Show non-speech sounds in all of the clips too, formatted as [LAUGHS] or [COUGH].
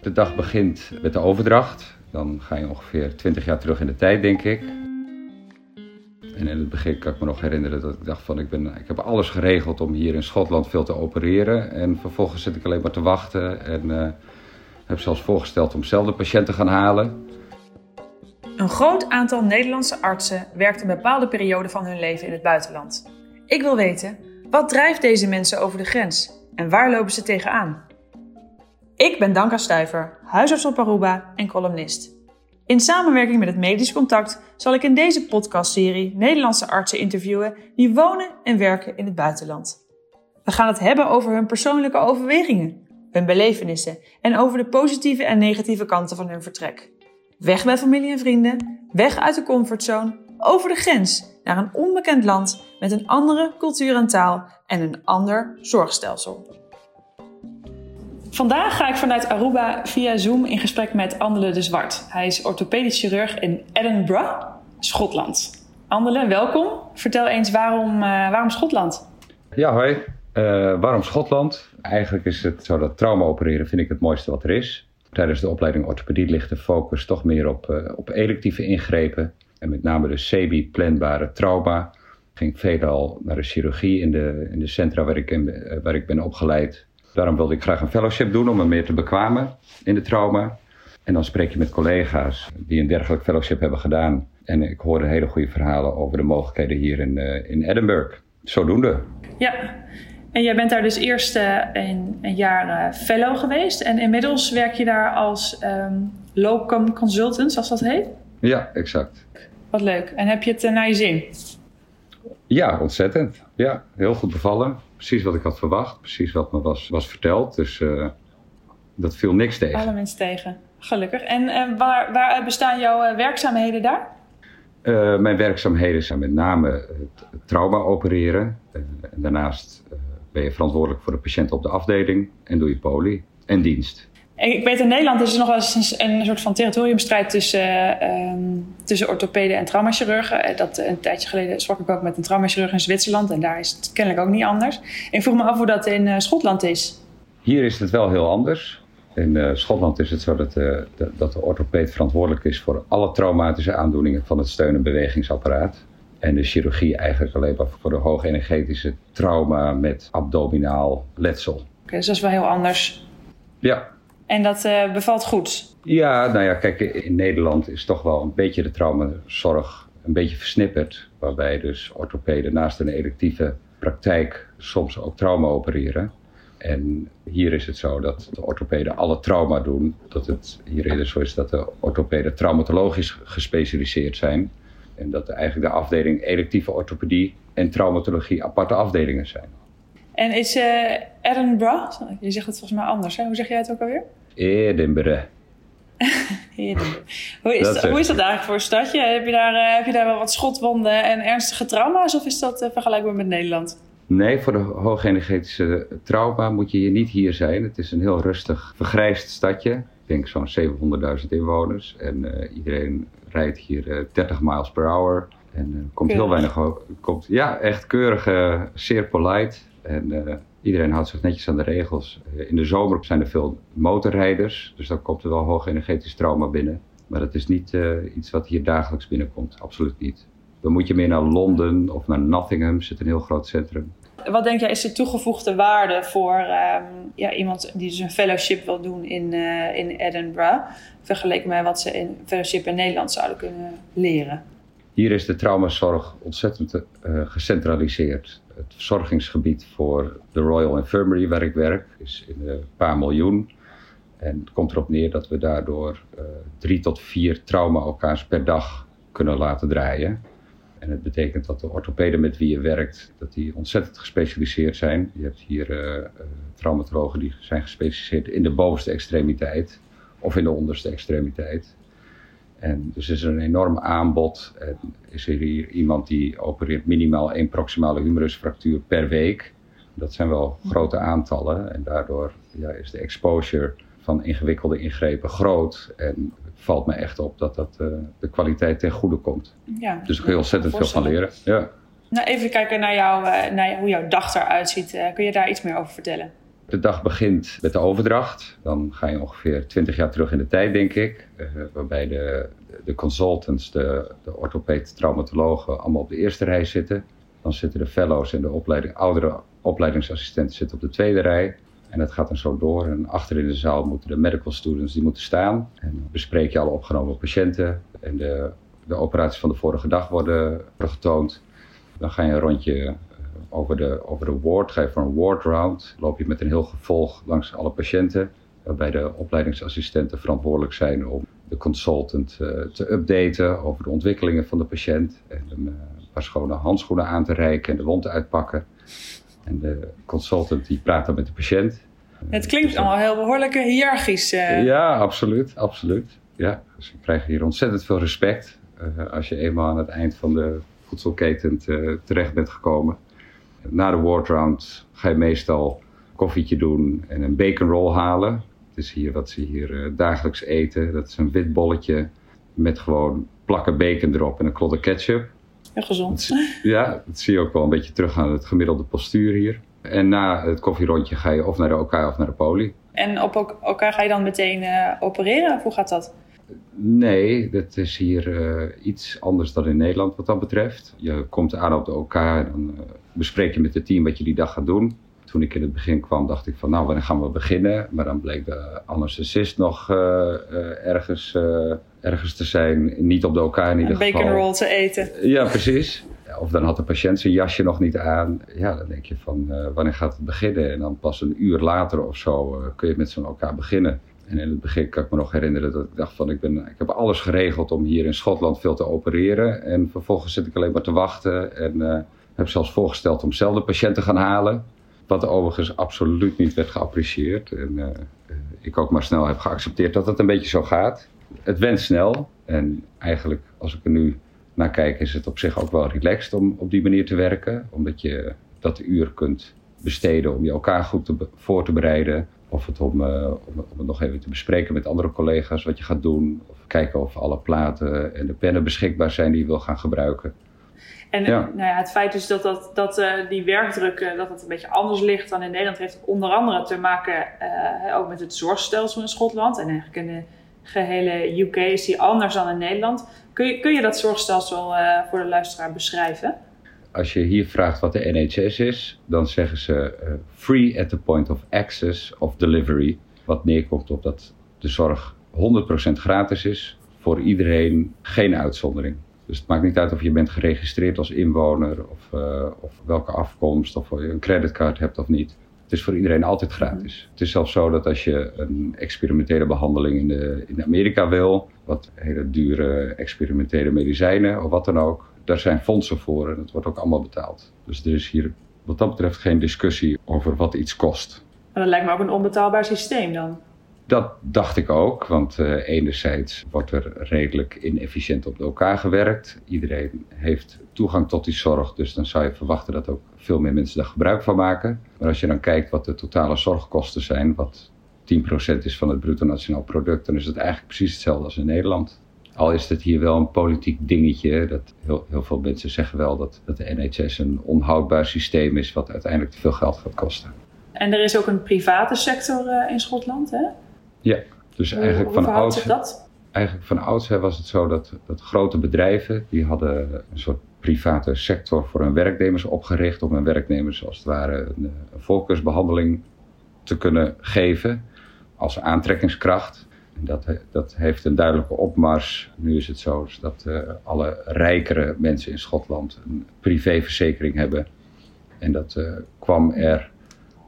De dag begint met de overdracht. Dan ga je ongeveer 20 jaar terug in de tijd, denk ik. En in het begin kan ik me nog herinneren dat ik dacht van ik, ben, ik heb alles geregeld om hier in Schotland veel te opereren. En vervolgens zit ik alleen maar te wachten en uh, heb zelfs voorgesteld om zelf de patiënt te gaan halen. Een groot aantal Nederlandse artsen werkt een bepaalde periode van hun leven in het buitenland. Ik wil weten, wat drijft deze mensen over de grens en waar lopen ze tegenaan? Ik ben Danka Stuiver, huisarts op Aruba en columnist. In samenwerking met het Medisch Contact zal ik in deze podcastserie Nederlandse artsen interviewen die wonen en werken in het buitenland. We gaan het hebben over hun persoonlijke overwegingen, hun belevenissen en over de positieve en negatieve kanten van hun vertrek. Weg bij familie en vrienden, weg uit de comfortzone, over de grens naar een onbekend land met een andere cultuur en taal en een ander zorgstelsel. Vandaag ga ik vanuit Aruba via Zoom in gesprek met Andele de Zwart. Hij is orthopedisch chirurg in Edinburgh, Schotland. Andele, welkom. Vertel eens waarom, uh, waarom Schotland? Ja, hoi. Uh, waarom Schotland? Eigenlijk is het zo dat trauma opereren vind ik het mooiste wat er is. Tijdens de opleiding orthopedie ligt de focus toch meer op, uh, op electieve ingrepen. En met name de CB, planbare trauma. Ging veelal naar de chirurgie in de, in de centra waar ik, in, waar ik ben opgeleid. Daarom wilde ik graag een fellowship doen om me meer te bekwamen in de trauma. En dan spreek je met collega's die een dergelijk fellowship hebben gedaan. En ik hoorde hele goede verhalen over de mogelijkheden hier in, uh, in Edinburgh. Zodoende. Ja, en jij bent daar dus eerst uh, een, een, jaar fellow geweest. En inmiddels werk je daar als um, locum consultant, zoals dat heet? Ja, exact. Wat leuk. En heb je het naar je zin? Ja, ontzettend. Ja, heel goed bevallen. Precies wat ik had verwacht. Precies wat me was, was verteld. Dus uh, dat viel niks tegen. Alle mensen tegen. Gelukkig. En uh, waar, waar bestaan jouw werkzaamheden daar? mijn werkzaamheden zijn met name het trauma opereren. en daarnaast ben je verantwoordelijk voor de patiënt op de afdeling. En doe je poli en dienst. Ik weet in Nederland is er nog wel eens een, een soort van territoriumstrijd tussen, uh, tussen orthopeden en traumachirurgen. Dat, een tijdje geleden sprak ik ook met een traumachirurg in Zwitserland en daar is het kennelijk ook niet anders. Ik vroeg me af hoe dat in uh, Schotland is. Hier is het wel heel anders. In uh, Schotland is het zo dat, de, dat de orthopeed verantwoordelijk is voor alle traumatische aandoeningen van het steun- en bewegingsapparaat. En de chirurgie eigenlijk alleen maar voor de hoogenergetische trauma met abdominaal letsel. Oké, okay, dus dat is wel heel anders. Ja, en dat uh, bevalt goed? Ja, nou ja, kijk, in Nederland is toch wel een beetje de traumazorg een beetje versnipperd. Waarbij dus orthopeden naast een electieve praktijk soms ook trauma opereren. En hier is het zo dat de orthopeden alle trauma doen. Dat het hier zo is dat de orthopeden traumatologisch gespecialiseerd zijn. En dat eigenlijk de afdeling electieve orthopedie en traumatologie aparte afdelingen zijn. En is uh, Edinburgh, je zegt het volgens mij anders, hè? hoe zeg jij het ook alweer? Edinburgh. [LAUGHS] Edinburgh. Hoe, is dat, hoe is dat eigenlijk voor een stadje? Heb je, daar, uh, heb je daar wel wat schotwonden en ernstige trauma's of is dat uh, vergelijkbaar met Nederland? Nee, voor de hoogenergetische trauma moet je hier niet hier zijn. Het is een heel rustig, vergrijsd stadje. Ik denk zo'n 700.000 inwoners. En iedereen rijdt hier 30 miles per hour. En er komt heel weinig... Komt, ja, echt keurig, zeer polite. En uh, iedereen houdt zich netjes aan de regels. Uh, in de zomer zijn er veel motorrijders, dus dan komt er wel hoog energetisch trauma binnen. Maar dat is niet uh, iets wat hier dagelijks binnenkomt, absoluut niet. Dan moet je meer naar Londen of naar Nottingham, zit een heel groot centrum. Wat denk jij is de toegevoegde waarde voor um, ja, iemand die dus een fellowship wil doen in, in Edinburgh, vergeleken met wat ze in fellowship in Nederland zouden kunnen leren? Hier is de traumazorg ontzettend gecentraliseerd het verzorgingsgebied voor de Royal Infirmary waar ik werk is in een paar miljoen. En het komt erop neer dat we daardoor uh, drie tot vier trauma-OK's per dag kunnen laten draaien. En het betekent dat de orthopeden met wie je werkt, dat die ontzettend gespecialiseerd zijn. Je hebt hier uh, uh, traumatologen die zijn gespecialiseerd in de bovenste extremiteit of in de onderste extremiteit. En dus is er een enorm aanbod. En is er hier iemand die opereert minimaal één proximale humerusfractuur per week. Dat zijn wel grote aantallen. En daardoor ja, is de exposure van ingewikkelde ingrepen groot. En valt me echt op dat dat uh, de kwaliteit ten goede komt. Ja, dus ik kun je ontzettend veel van leren. Ja. Nou, even kijken naar, jou, uh, naar hoe jouw dag eruit ziet. Uh, kun je daar iets meer over vertellen? De dag begint met de overdracht. Dan ga je ongeveer 20 jaar terug in de tijd, denk ik. Uh, waarbij de, de consultants, de, de traumatologen allemaal op de eerste rij zitten. Dan zitten de fellows en de opleiding, oudere opleidingsassistenten zitten op de tweede rij. En dat gaat dan zo door. En achter in de zaal moeten de medical students die moeten staan. En dan bespreek je alle opgenomen patiënten. En de, de operaties van de vorige dag worden getoond. Dan ga je een rondje eh, over de, over de ward. Ga je voor een ward round. Loop je met een heel gevolg langs alle patiënten. Waarbij de opleidingsassistenten verantwoordelijk zijn om de consultant uh, te updaten over de ontwikkelingen van de patiënt. En een, uh, paar schone handschoenen aan te reiken en de wond uitpakken. En de consultant die praat dan met de patiënt. Het klinkt dus, allemaal heel behoorlijk hiërarchisch. Uh... Ja, absoluut, absoluut. Ja, dus we krijgen hier ontzettend veel respect als je eenmaal aan het eind van de voedselketen terecht bent gekomen. Na de ward round ga je meestal koffietje doen en een bacon roll halen. Het is hier wat ze hier dagelijks eten. Dat is een wit bolletje met gewoon plakken bacon erop en een klodder ketchup. Heel gezond. ja, dat zie je ook wel een beetje terug aan het gemiddelde postuur hier. En na het koffierondje ga je of naar de OK of naar de poli. En op elkaar ga je dan meteen uh, opereren? Of hoe gaat dat? Nee, dat is hier uh, iets anders dan in Nederland wat dat betreft. Je komt aan op de OK en dan uh, bespreek je met het team wat je die dag gaat doen. Toen ik in het begin kwam, dacht ik van nou, wanneer gaan we beginnen? Maar dan bleek de anesthesist nog ergens ergens te zijn, niet op de elkaar in ieder een geval. bacon roll te eten. Ja, precies. Of dan had de patiënt zijn jasje nog niet aan. Ja, dan denk je van wanneer gaat het beginnen? En dan pas een uur later of zo kun je met zo'n elkaar beginnen. En in het begin kan ik me nog herinneren dat ik dacht van ik, ben, ik heb alles geregeld om hier in Schotland veel te opereren. En vervolgens zit ik alleen maar te wachten en uh, heb zelfs voorgesteld om zelf de patiënt te gaan halen. Wat overigens absoluut niet werd geapprecieerd. En ik ook maar snel heb geaccepteerd dat het een beetje zo gaat het went snel. En eigenlijk, als ik er nu naar kijk, is het op zich ook wel relaxed om op die manier te werken. Omdat je dat uur kunt besteden om je elkaar goed te voor te bereiden. Of het om, uh, om, om, het nog even te bespreken met andere collega's wat je gaat doen. Of kijken of alle platen en de pennen beschikbaar zijn die je wil gaan gebruiken. En ja. Nou ja, het feit dus dat, dat, dat uh, die werkdruk uh, dat het een beetje anders ligt dan in Nederland... heeft onder andere te maken ook met het zorgstelsel in Schotland. En eigenlijk in de gehele UK is die anders dan in Nederland. Kun je, kun je dat zorgstelsel voor de luisteraar beschrijven? Als je hier vraagt wat de NHS is, dan zeggen ze uh, free at the point of access of delivery. Wat neerkomt op dat de zorg 100% gratis is voor iedereen, geen uitzondering. Dus het maakt niet uit of je bent geregistreerd als inwoner of, uh, of welke afkomst of je een creditcard hebt of niet. Het is voor iedereen altijd gratis. Het is zelfs zo dat als je een experimentele behandeling in, de, in Amerika wil, wat hele dure experimentele medicijnen of wat dan ook, daar zijn fondsen voor en het wordt ook allemaal betaald. Dus er is hier wat dat betreft geen discussie over wat iets kost. Maar dat lijkt me ook een onbetaalbaar systeem dan. Dat dacht ik ook, want uh, enerzijds wordt er redelijk inefficiënt op elkaar gewerkt. Iedereen heeft toegang tot die zorg, dus dan zou je verwachten dat ook veel meer mensen daar gebruik van maken. Maar als je dan kijkt wat de totale zorgkosten zijn, wat 10% is van het bruto nationaal product, dan is het eigenlijk precies hetzelfde als in Nederland. Al is het hier wel een politiek dingetje. Dat heel, heel veel mensen zeggen wel dat, dat de NHS een onhoudbaar systeem is, wat uiteindelijk te veel geld gaat kosten. En er is ook een private sector uh, in Schotland, hè? Ja, dus hoe, eigenlijk hoe van oudsher. dat? Eigenlijk van oudsher was het zo dat, dat grote bedrijven, die hadden een soort private sector voor hun werknemers opgericht. Om hun werknemers als het ware een, een voorkeursbehandeling te kunnen geven als aantrekkingskracht. Dat, dat heeft een duidelijke opmars. Nu is het zo dat uh, alle rijkere mensen in Schotland een privéverzekering hebben. En dat uh, kwam er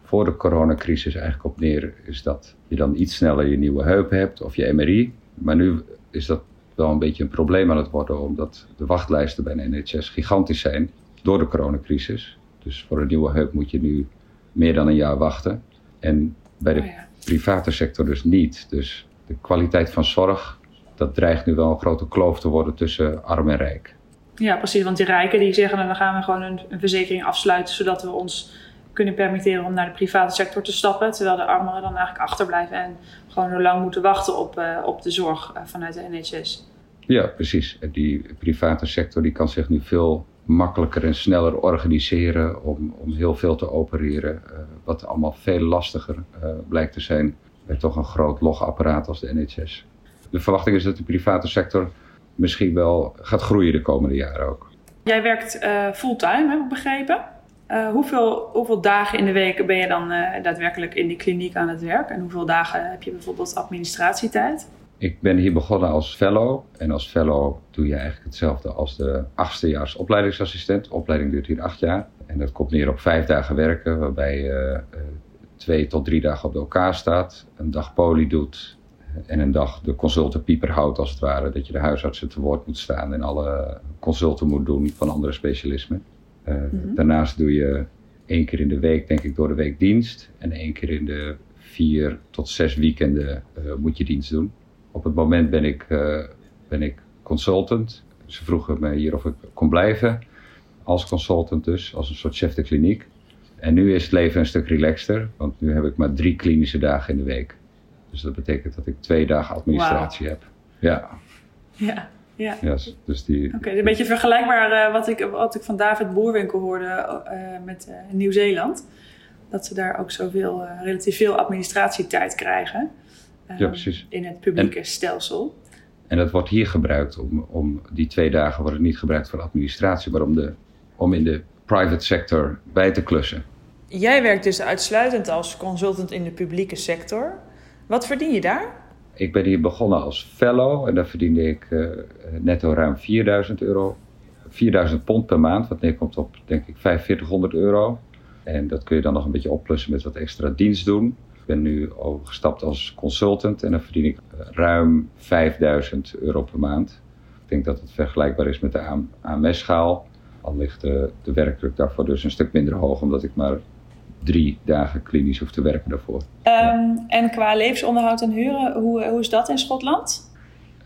voor de coronacrisis eigenlijk op neer, is dat je dan iets sneller je nieuwe heup hebt of je MRI. Maar nu is dat wel een beetje een probleem aan het worden, omdat de wachtlijsten bij de NHS gigantisch zijn door de coronacrisis. Dus voor een nieuwe heup moet je nu meer dan een jaar wachten. En bij de oh ja. private sector dus niet. Dus de kwaliteit van zorg, dat dreigt nu wel een grote kloof te worden tussen arm en rijk. Ja, precies. Want die rijken die zeggen, dan gaan we gewoon een, een verzekering afsluiten, zodat we ons kunnen permitteren om naar de private sector te stappen. Terwijl de armeren dan eigenlijk achterblijven en gewoon heel lang moeten wachten op, uh, op de zorg uh, vanuit de NHS. Ja, precies. Die private sector die kan zich nu veel makkelijker en sneller organiseren om, om heel veel te opereren. Uh, wat allemaal veel lastiger blijkt te zijn bij toch een groot logapparaat als de NHS. De verwachting is dat de private sector misschien wel gaat groeien de komende jaren ook. Jij werkt uh, fulltime, heb ik begrepen. hoeveel, hoeveel dagen in de week ben je dan daadwerkelijk in die kliniek aan het werk? En hoeveel dagen heb je bijvoorbeeld administratietijd? Ik ben hier begonnen als fellow. En als fellow doe je eigenlijk hetzelfde als de achtstejaars opleidingsassistent. De opleiding duurt hier acht jaar. En dat komt neer op vijf dagen werken, waarbij je twee tot drie dagen op elkaar staat. Een dag poli doet en een dag de consulten pieper houdt als het ware. Dat je de huisartsen te woord moet staan en alle consulten moet doen van andere specialismen. Uh, mm -hmm. Daarnaast doe je één keer in de week, denk ik, door de week dienst. En één keer in de vier tot zes weekenden uh, moet je dienst doen. Op het moment ben ik, uh, ben ik consultant. Ze vroegen me hier of ik kon blijven. Als consultant dus, als een soort chef de kliniek. En nu is het leven een stuk relaxter, want nu heb ik maar drie klinische dagen in de week. Dus dat betekent dat ik twee dagen administratie wow. heb. Ja. Ja. Ja. ja dus die, Oké, okay, een beetje vergelijkbaar uh, wat, ik, wat ik van David Boerwinkel hoorde uh, met uh, Nieuw-Zeeland. Dat ze daar ook zoveel, relatief veel administratietijd krijgen ja, precies. in het publieke en, stelsel. En dat wordt hier gebruikt om, om die twee dagen worden niet gebruikt voor administratie, maar om, de, om in de private sector bij te klussen. Jij werkt dus uitsluitend als consultant in de publieke sector. Wat verdien je daar? Ik ben hier begonnen als fellow en daar verdiende ik uh, netto ruim 4000 euro. 4000 pond per maand, wat neerkomt op denk ik 4500 euro. En dat kun je dan nog een beetje oplussen met wat extra dienst doen ben nu overgestapt als consultant en dan verdien ik eh, ruim 5000 euro per maand. Ik denk dat het vergelijkbaar is met de AMS-schaal. Al ligt de, de werkdruk daarvoor dus een stuk minder hoog, omdat ik maar drie dagen klinisch hoef te werken daarvoor. Um, ja. En qua levensonderhoud en huren, hoe, hoe is dat in Schotland?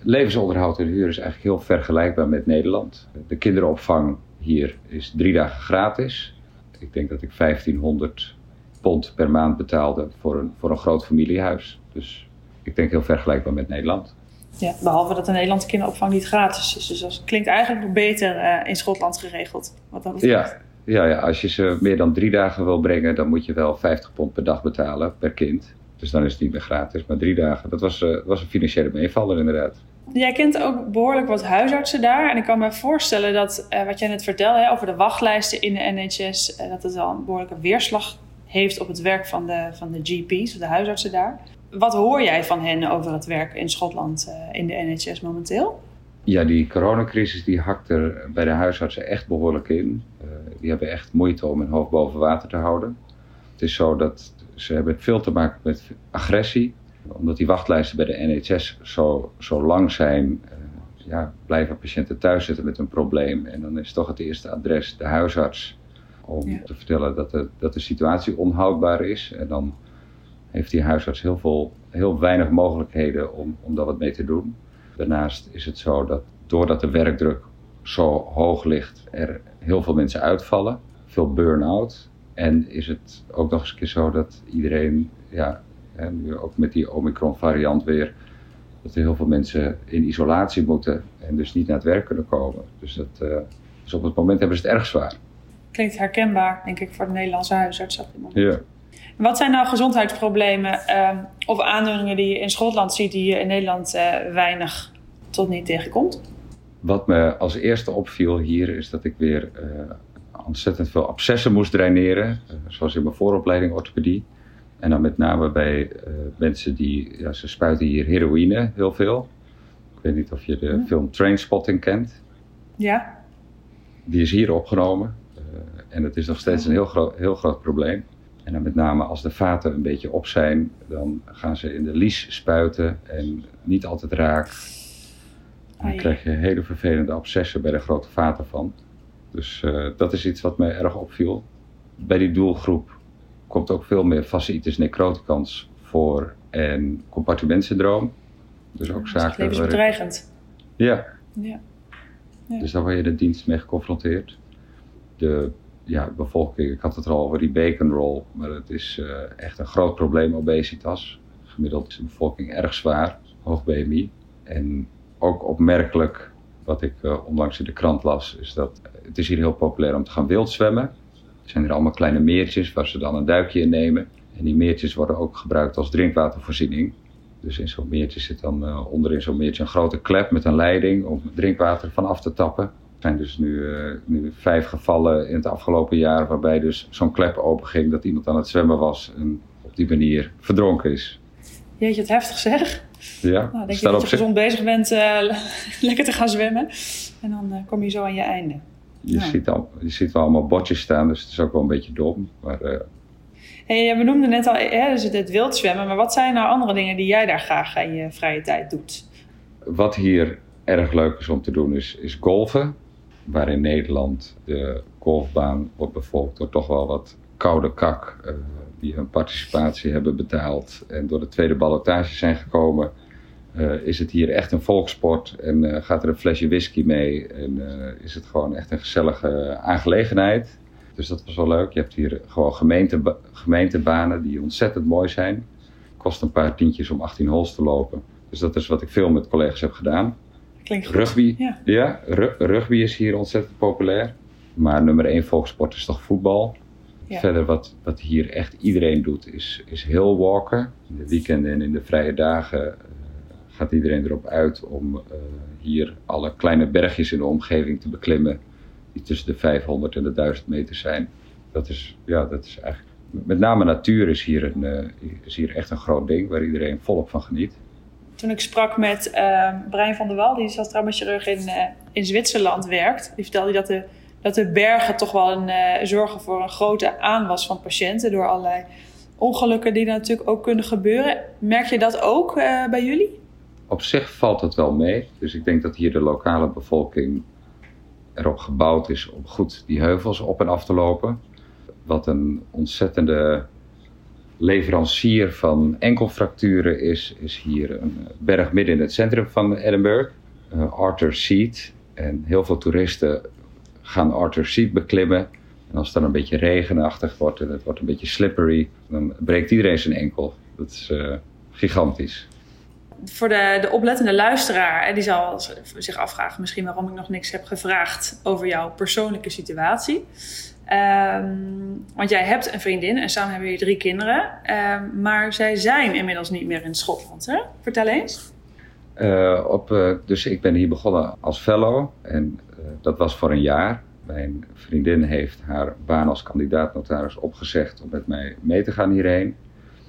Levensonderhoud en huur is eigenlijk heel vergelijkbaar met Nederland. De kinderopvang hier is drie dagen gratis. Ik denk dat ik 1500 pond per maand betaalde voor een, voor een groot familiehuis. Dus ik denk heel vergelijkbaar met Nederland. Ja, behalve dat de Nederlandse kinderopvang niet gratis is. Dus dat klinkt eigenlijk nog beter uh, in Schotland geregeld. Wat dat ja, ja, ja, als je ze meer dan drie dagen wil brengen, dan moet je wel 50 pond per dag betalen per kind. Dus dan is het niet meer gratis. Maar drie dagen, dat was, uh, was een financiële meevaller inderdaad. Jij kent ook behoorlijk wat huisartsen daar. En ik kan me voorstellen dat uh, wat jij net vertelde hè, over de wachtlijsten in de NHS, dat het wel een behoorlijke weerslag heeft op het werk van de, van de GP's, de huisartsen daar. Wat hoor jij van hen over het werk in Schotland uh, in de NHS momenteel? Ja, die coronacrisis die hakt er bij de huisartsen echt behoorlijk in. Uh, die hebben echt moeite om hun hoofd boven water te houden. Het is zo dat ze hebben veel te maken met agressie. Omdat die wachtlijsten bij de NHS zo, zo lang zijn, uh, ja, blijven patiënten thuis zitten met een probleem. En dan is toch het eerste adres de huisarts om ja. te vertellen dat de, dat de situatie onhoudbaar is. En dan heeft die huisarts heel, veel, heel weinig mogelijkheden om, om daar wat mee te doen. Daarnaast is het zo dat doordat de werkdruk zo hoog ligt, er heel veel mensen uitvallen. Veel burn-out. En is het ook nog eens een keer zo dat iedereen, ja, nu ook met die Omicron variant weer, dat er heel veel mensen in isolatie moeten en dus niet naar het werk kunnen komen. Dus, dat, uh, dus op het moment hebben ze het erg zwaar klinkt herkenbaar, denk ik, voor de Nederlandse huisarts op dit moment. Ja. Wat zijn nou gezondheidsproblemen uh, of aandoeningen die je in Schotland ziet, die je in Nederland uh, weinig tot niet tegenkomt? Wat me als eerste opviel hier is dat ik weer uh, ontzettend veel abscessen moest draineren, zoals in mijn vooropleiding orthopedie. En dan met name bij mensen die, ja, ze spuiten hier heroïne heel veel. Ik weet niet of je de hm. film Trainspotting kent. Ja. Die is hier opgenomen. En het is nog steeds een heel, groot, heel groot probleem. En dan met name als de vaten een beetje op zijn, dan gaan ze in de lies spuiten en niet altijd raak. Dan krijg je hele vervelende abscessen bij de grote vaten van. Dus uh, dat is iets wat mij erg opviel. Bij die doelgroep komt ook veel meer fasciitis necroticans voor en compartimentsyndroom. Dus ook zaken. Dat is levensbedreigend. Ja. ja. ja. Dus daar word je de dienst mee geconfronteerd. De ja, bevolking, ik had het al over die bacon roll, maar het is uh, echt een groot probleem, obesitas. Gemiddeld is de bevolking erg zwaar, hoog BMI. En ook opmerkelijk wat ik uh, onlangs in de krant las, is dat het is hier heel populair om te gaan wildzwemmen. Er zijn hier allemaal kleine meertjes waar ze dan een duikje in nemen. En die meertjes worden ook gebruikt als drinkwatervoorziening. Dus in zo'n meertje zit dan uh, onderin zo'n meertje een grote klep met een leiding om drinkwater van af te tappen. Er zijn dus nu, uh, nu vijf gevallen in het afgelopen jaar waarbij dus zo'n klep openging dat iemand aan het zwemmen was en op die manier verdronken is. Jeetje, het heftig zeg. Ja, nou, denk je dat je gezond bezig bent uh, [LAUGHS] lekker te gaan zwemmen. En dan kom je zo aan je einde. Je, ja. ziet al, je ziet wel allemaal botjes staan, dus het is ook wel een beetje dom. Maar Hey, we noemden net al hè, dus het wild zwemmen, maar wat zijn nou andere dingen die jij daar graag in je vrije tijd doet? Wat hier erg leuk is om te doen is, is golfen. Waar in Nederland de golfbaan wordt bevolkt door toch wel wat koude kak uh, die hun participatie hebben betaald en door de tweede ballotage zijn gekomen. Uh, is het hier echt een volkssport en uh, gaat er een flesje whisky mee en is het gewoon echt een gezellige aangelegenheid. Dus dat was wel leuk. Je hebt hier gewoon gemeente, gemeentebanen die ontzettend mooi zijn. Kost een paar tientjes om 18 holes te lopen. Dus dat is wat ik veel met collega's heb gedaan. Klinkt goed. Rugby, ja. ja rugby is hier ontzettend populair. Maar nummer één volkssport is toch voetbal. Ja. Verder wat, wat hier echt iedereen doet is, is heel walken. In de weekenden en in de vrije dagen uh, gaat iedereen erop uit om uh, hier alle kleine bergjes in de omgeving te beklimmen die tussen de 500 en de 1000 meter zijn. Dat is, ja, dat is eigenlijk. Met name natuur is hier, een, uh, is hier echt een groot ding waar iedereen volop van geniet. Toen ik sprak met uh, Brian van der Wal, die als traumachirurg in, uh, in Zwitserland werkt, die vertelde dat de, dat de bergen toch wel een, uh, zorgen voor een grote aanwas van patiënten door allerlei ongelukken die natuurlijk ook kunnen gebeuren. Merk je dat ook bij jullie? Op zich valt het wel mee. Dus ik denk dat hier de lokale bevolking erop gebouwd is om goed die heuvels op en af te lopen. Wat een ontzettende leverancier van enkelfracturen is, is hier een berg midden in het centrum van Edinburgh, uh, Arthur Seat. En heel veel toeristen gaan Arthur Seat beklimmen. En als het dan een beetje regenachtig wordt en het wordt een beetje slippery, dan breekt iedereen zijn enkel. Dat is uh, gigantisch voor de, de oplettende luisteraar, die zal zich afvragen misschien waarom ik nog niks heb gevraagd over jouw persoonlijke situatie. Um, want jij hebt een vriendin en samen hebben jullie drie kinderen. Um, maar zij zijn inmiddels niet meer in Schotland. Hè? Vertel eens. Uh, op, uh, dus ik ben hier begonnen als fellow en uh, dat was voor een jaar. Mijn vriendin heeft haar baan als kandidaat-notaris opgezegd om met mij mee te gaan hierheen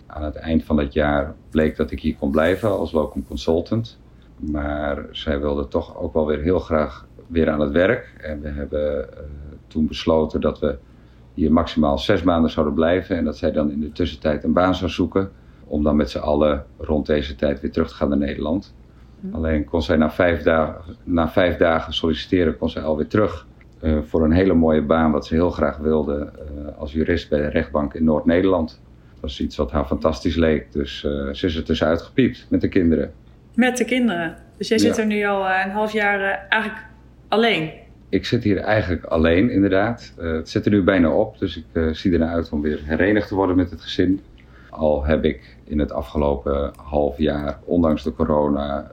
aan het eind van het jaar bleek dat ik hier kon blijven als locum consultant. Maar zij wilde toch ook wel weer heel graag weer aan het werk. En we hebben uh, toen besloten dat we hier maximaal zes maanden zouden blijven. En dat zij dan in de tussentijd een baan zou zoeken. Om dan met z'n allen rond deze tijd weer terug te gaan naar Nederland. Hm. Alleen kon zij na vijf, dagen, na vijf dagen solliciteren, kon zij alweer terug. Uh, voor een hele mooie baan, wat ze heel graag wilde uh, als jurist bij de rechtbank in Noord-Nederland was iets wat haar fantastisch leek. Dus uh, ze is er tussenuit gepiept met de kinderen. Met de kinderen? Dus jij zit er nu al een half jaar eigenlijk alleen? Ik zit hier eigenlijk alleen, inderdaad. het zit er nu bijna op, dus ik zie ernaar uit om weer herenigd te worden met het gezin. Al heb ik in het afgelopen half jaar, ondanks de corona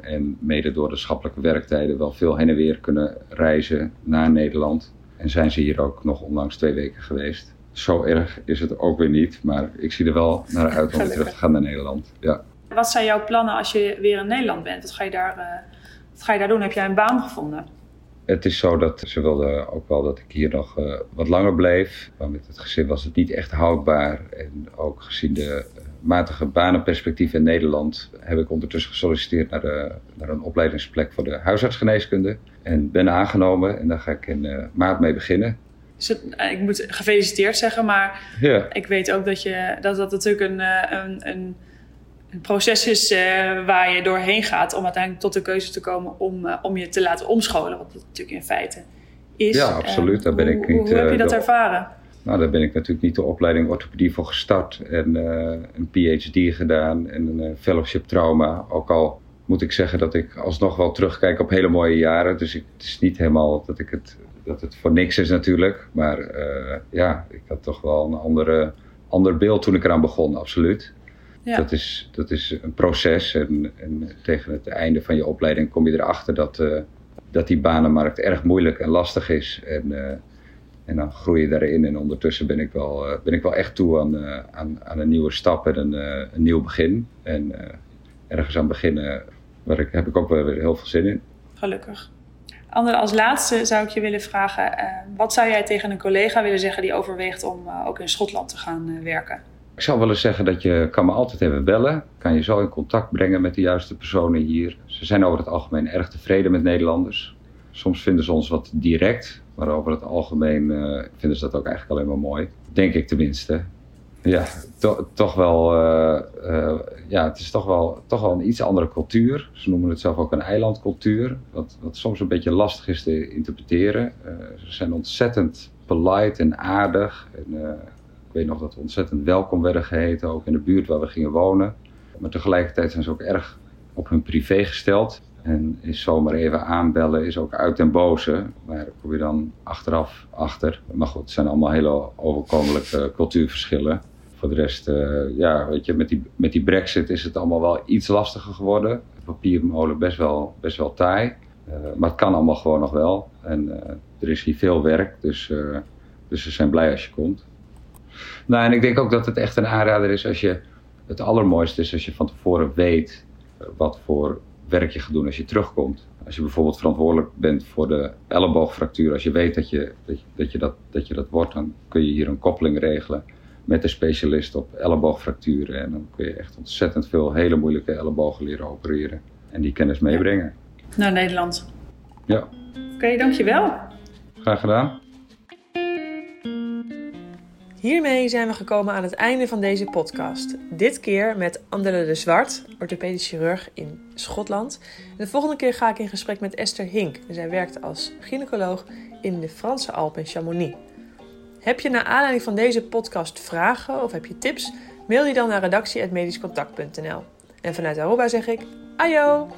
en mede door de schappelijke werktijden, wel veel heen en weer kunnen reizen naar Nederland. En zijn ze hier ook nog onlangs twee weken geweest zo erg is het ook weer niet. Maar ik zie er wel naar uit om weer terug te gaan naar Nederland. Ja. Wat zijn jouw plannen als je weer in Nederland bent? Wat ga je daar, wat ga je daar doen? Heb jij een baan gevonden? Het is zo dat ze wilden ook wel dat ik hier nog uh, wat langer bleef. Maar met het gezin was het niet echt houdbaar. En ook gezien de uh, matige banenperspectief in Nederland heb ik ondertussen gesolliciteerd naar, de, naar een opleidingsplek voor de huisartsgeneeskunde. En ben aangenomen en daar ga ik in maart mee beginnen. Dus ik moet gefeliciteerd zeggen, maar ja. ik weet ook dat, je, dat dat natuurlijk een, eh, een, een, een proces is uh, waar je doorheen gaat om uiteindelijk tot de keuze te komen om, uh, om je te laten omscholen. Wat dat natuurlijk in feite is. Ja, absoluut. Daar ben hoe, ik niet, hoe heb je dat de, ervaren? Nou, daar ben ik natuurlijk niet de opleiding orthopedie voor gestart en een PhD gedaan en een fellowship trauma. Ook al moet ik zeggen dat ik alsnog wel terugkijk op hele mooie jaren. Dus ik, het is niet helemaal dat ik het dat het voor niks is natuurlijk. Maar ja, ik had toch wel een andere, ander beeld toen ik eraan begon, absoluut. Ja. Dat, is, dat is een proces en, en, tegen het einde van je opleiding kom je erachter dat, uh, dat die banenmarkt erg moeilijk en lastig is. En, eh, en dan groei je daarin. En ondertussen ben ik wel, eh, ben ik wel echt toe aan, eh, aan, aan een nieuwe stap en een, een nieuw begin. En ergens aan beginnen, waar ik, heb ik ook wel weer heel veel zin in. Gelukkig. Ander, als laatste zou ik je willen vragen: wat zou jij tegen een collega willen zeggen die overweegt om ook in Schotland te gaan werken? Ik zou willen zeggen dat je kan me altijd even bellen. Kan je zo in contact brengen met de juiste personen hier. Ze zijn over het algemeen erg tevreden met Nederlanders. Soms vinden ze ons wat direct, maar over het algemeen uh, vinden ze dat ook eigenlijk alleen maar mooi. Denk ik tenminste. Ja, to toch wel, uh, uh, ja, het is toch wel, toch wel een iets andere cultuur. Ze noemen het zelf ook een eilandcultuur, wat, wat soms een beetje lastig is te interpreteren. ze zijn ontzettend polite en aardig. En, ik weet nog dat we ontzettend welkom werden geheten, ook in de buurt waar we gingen wonen. Maar tegelijkertijd zijn ze ook erg op hun privé gesteld. En is zomaar even aanbellen, is ook uit den boze. Maar kom je dan achteraf achter. Maar goed, het zijn allemaal hele overkomelijke cultuurverschillen. Voor de rest, uh, ja, weet je, met die, met die brexit is het allemaal wel iets lastiger geworden. De papiermolen best wel, best wel taai. Uh, maar het kan allemaal gewoon nog wel. En uh, er is hier veel werk, dus, dus ze zijn blij als je komt. Nou, en ik denk ook dat het echt een aanrader is als je. Het allermooiste is als je van tevoren weet eh, wat voor werk je gaat doen als je terugkomt. Als je bijvoorbeeld verantwoordelijk bent voor de elleboogfractuur, als je weet dat je dat, je, dat, je dat, dat je dat wordt, dan kun je hier een koppeling regelen met een specialist op elleboogfracturen. En dan kun je echt ontzettend veel hele moeilijke ellebogen leren opereren en die kennis meebrengen. Naar Nederland. Ja. Oké, okay, dankjewel. Graag gedaan. Hiermee zijn we gekomen aan het einde van deze podcast. Dit keer met Andelle de Zwart, orthopedisch chirurg in Schotland. de volgende keer ga ik in gesprek met Esther Hink. Zij werkt als gynaecoloog in de Franse Alpen in Chamonix. Heb je naar aanleiding van deze podcast vragen of heb je tips? Mail die dan naar redactie.medischcontact.nl. En vanuit Aruba zeg ik, ajo!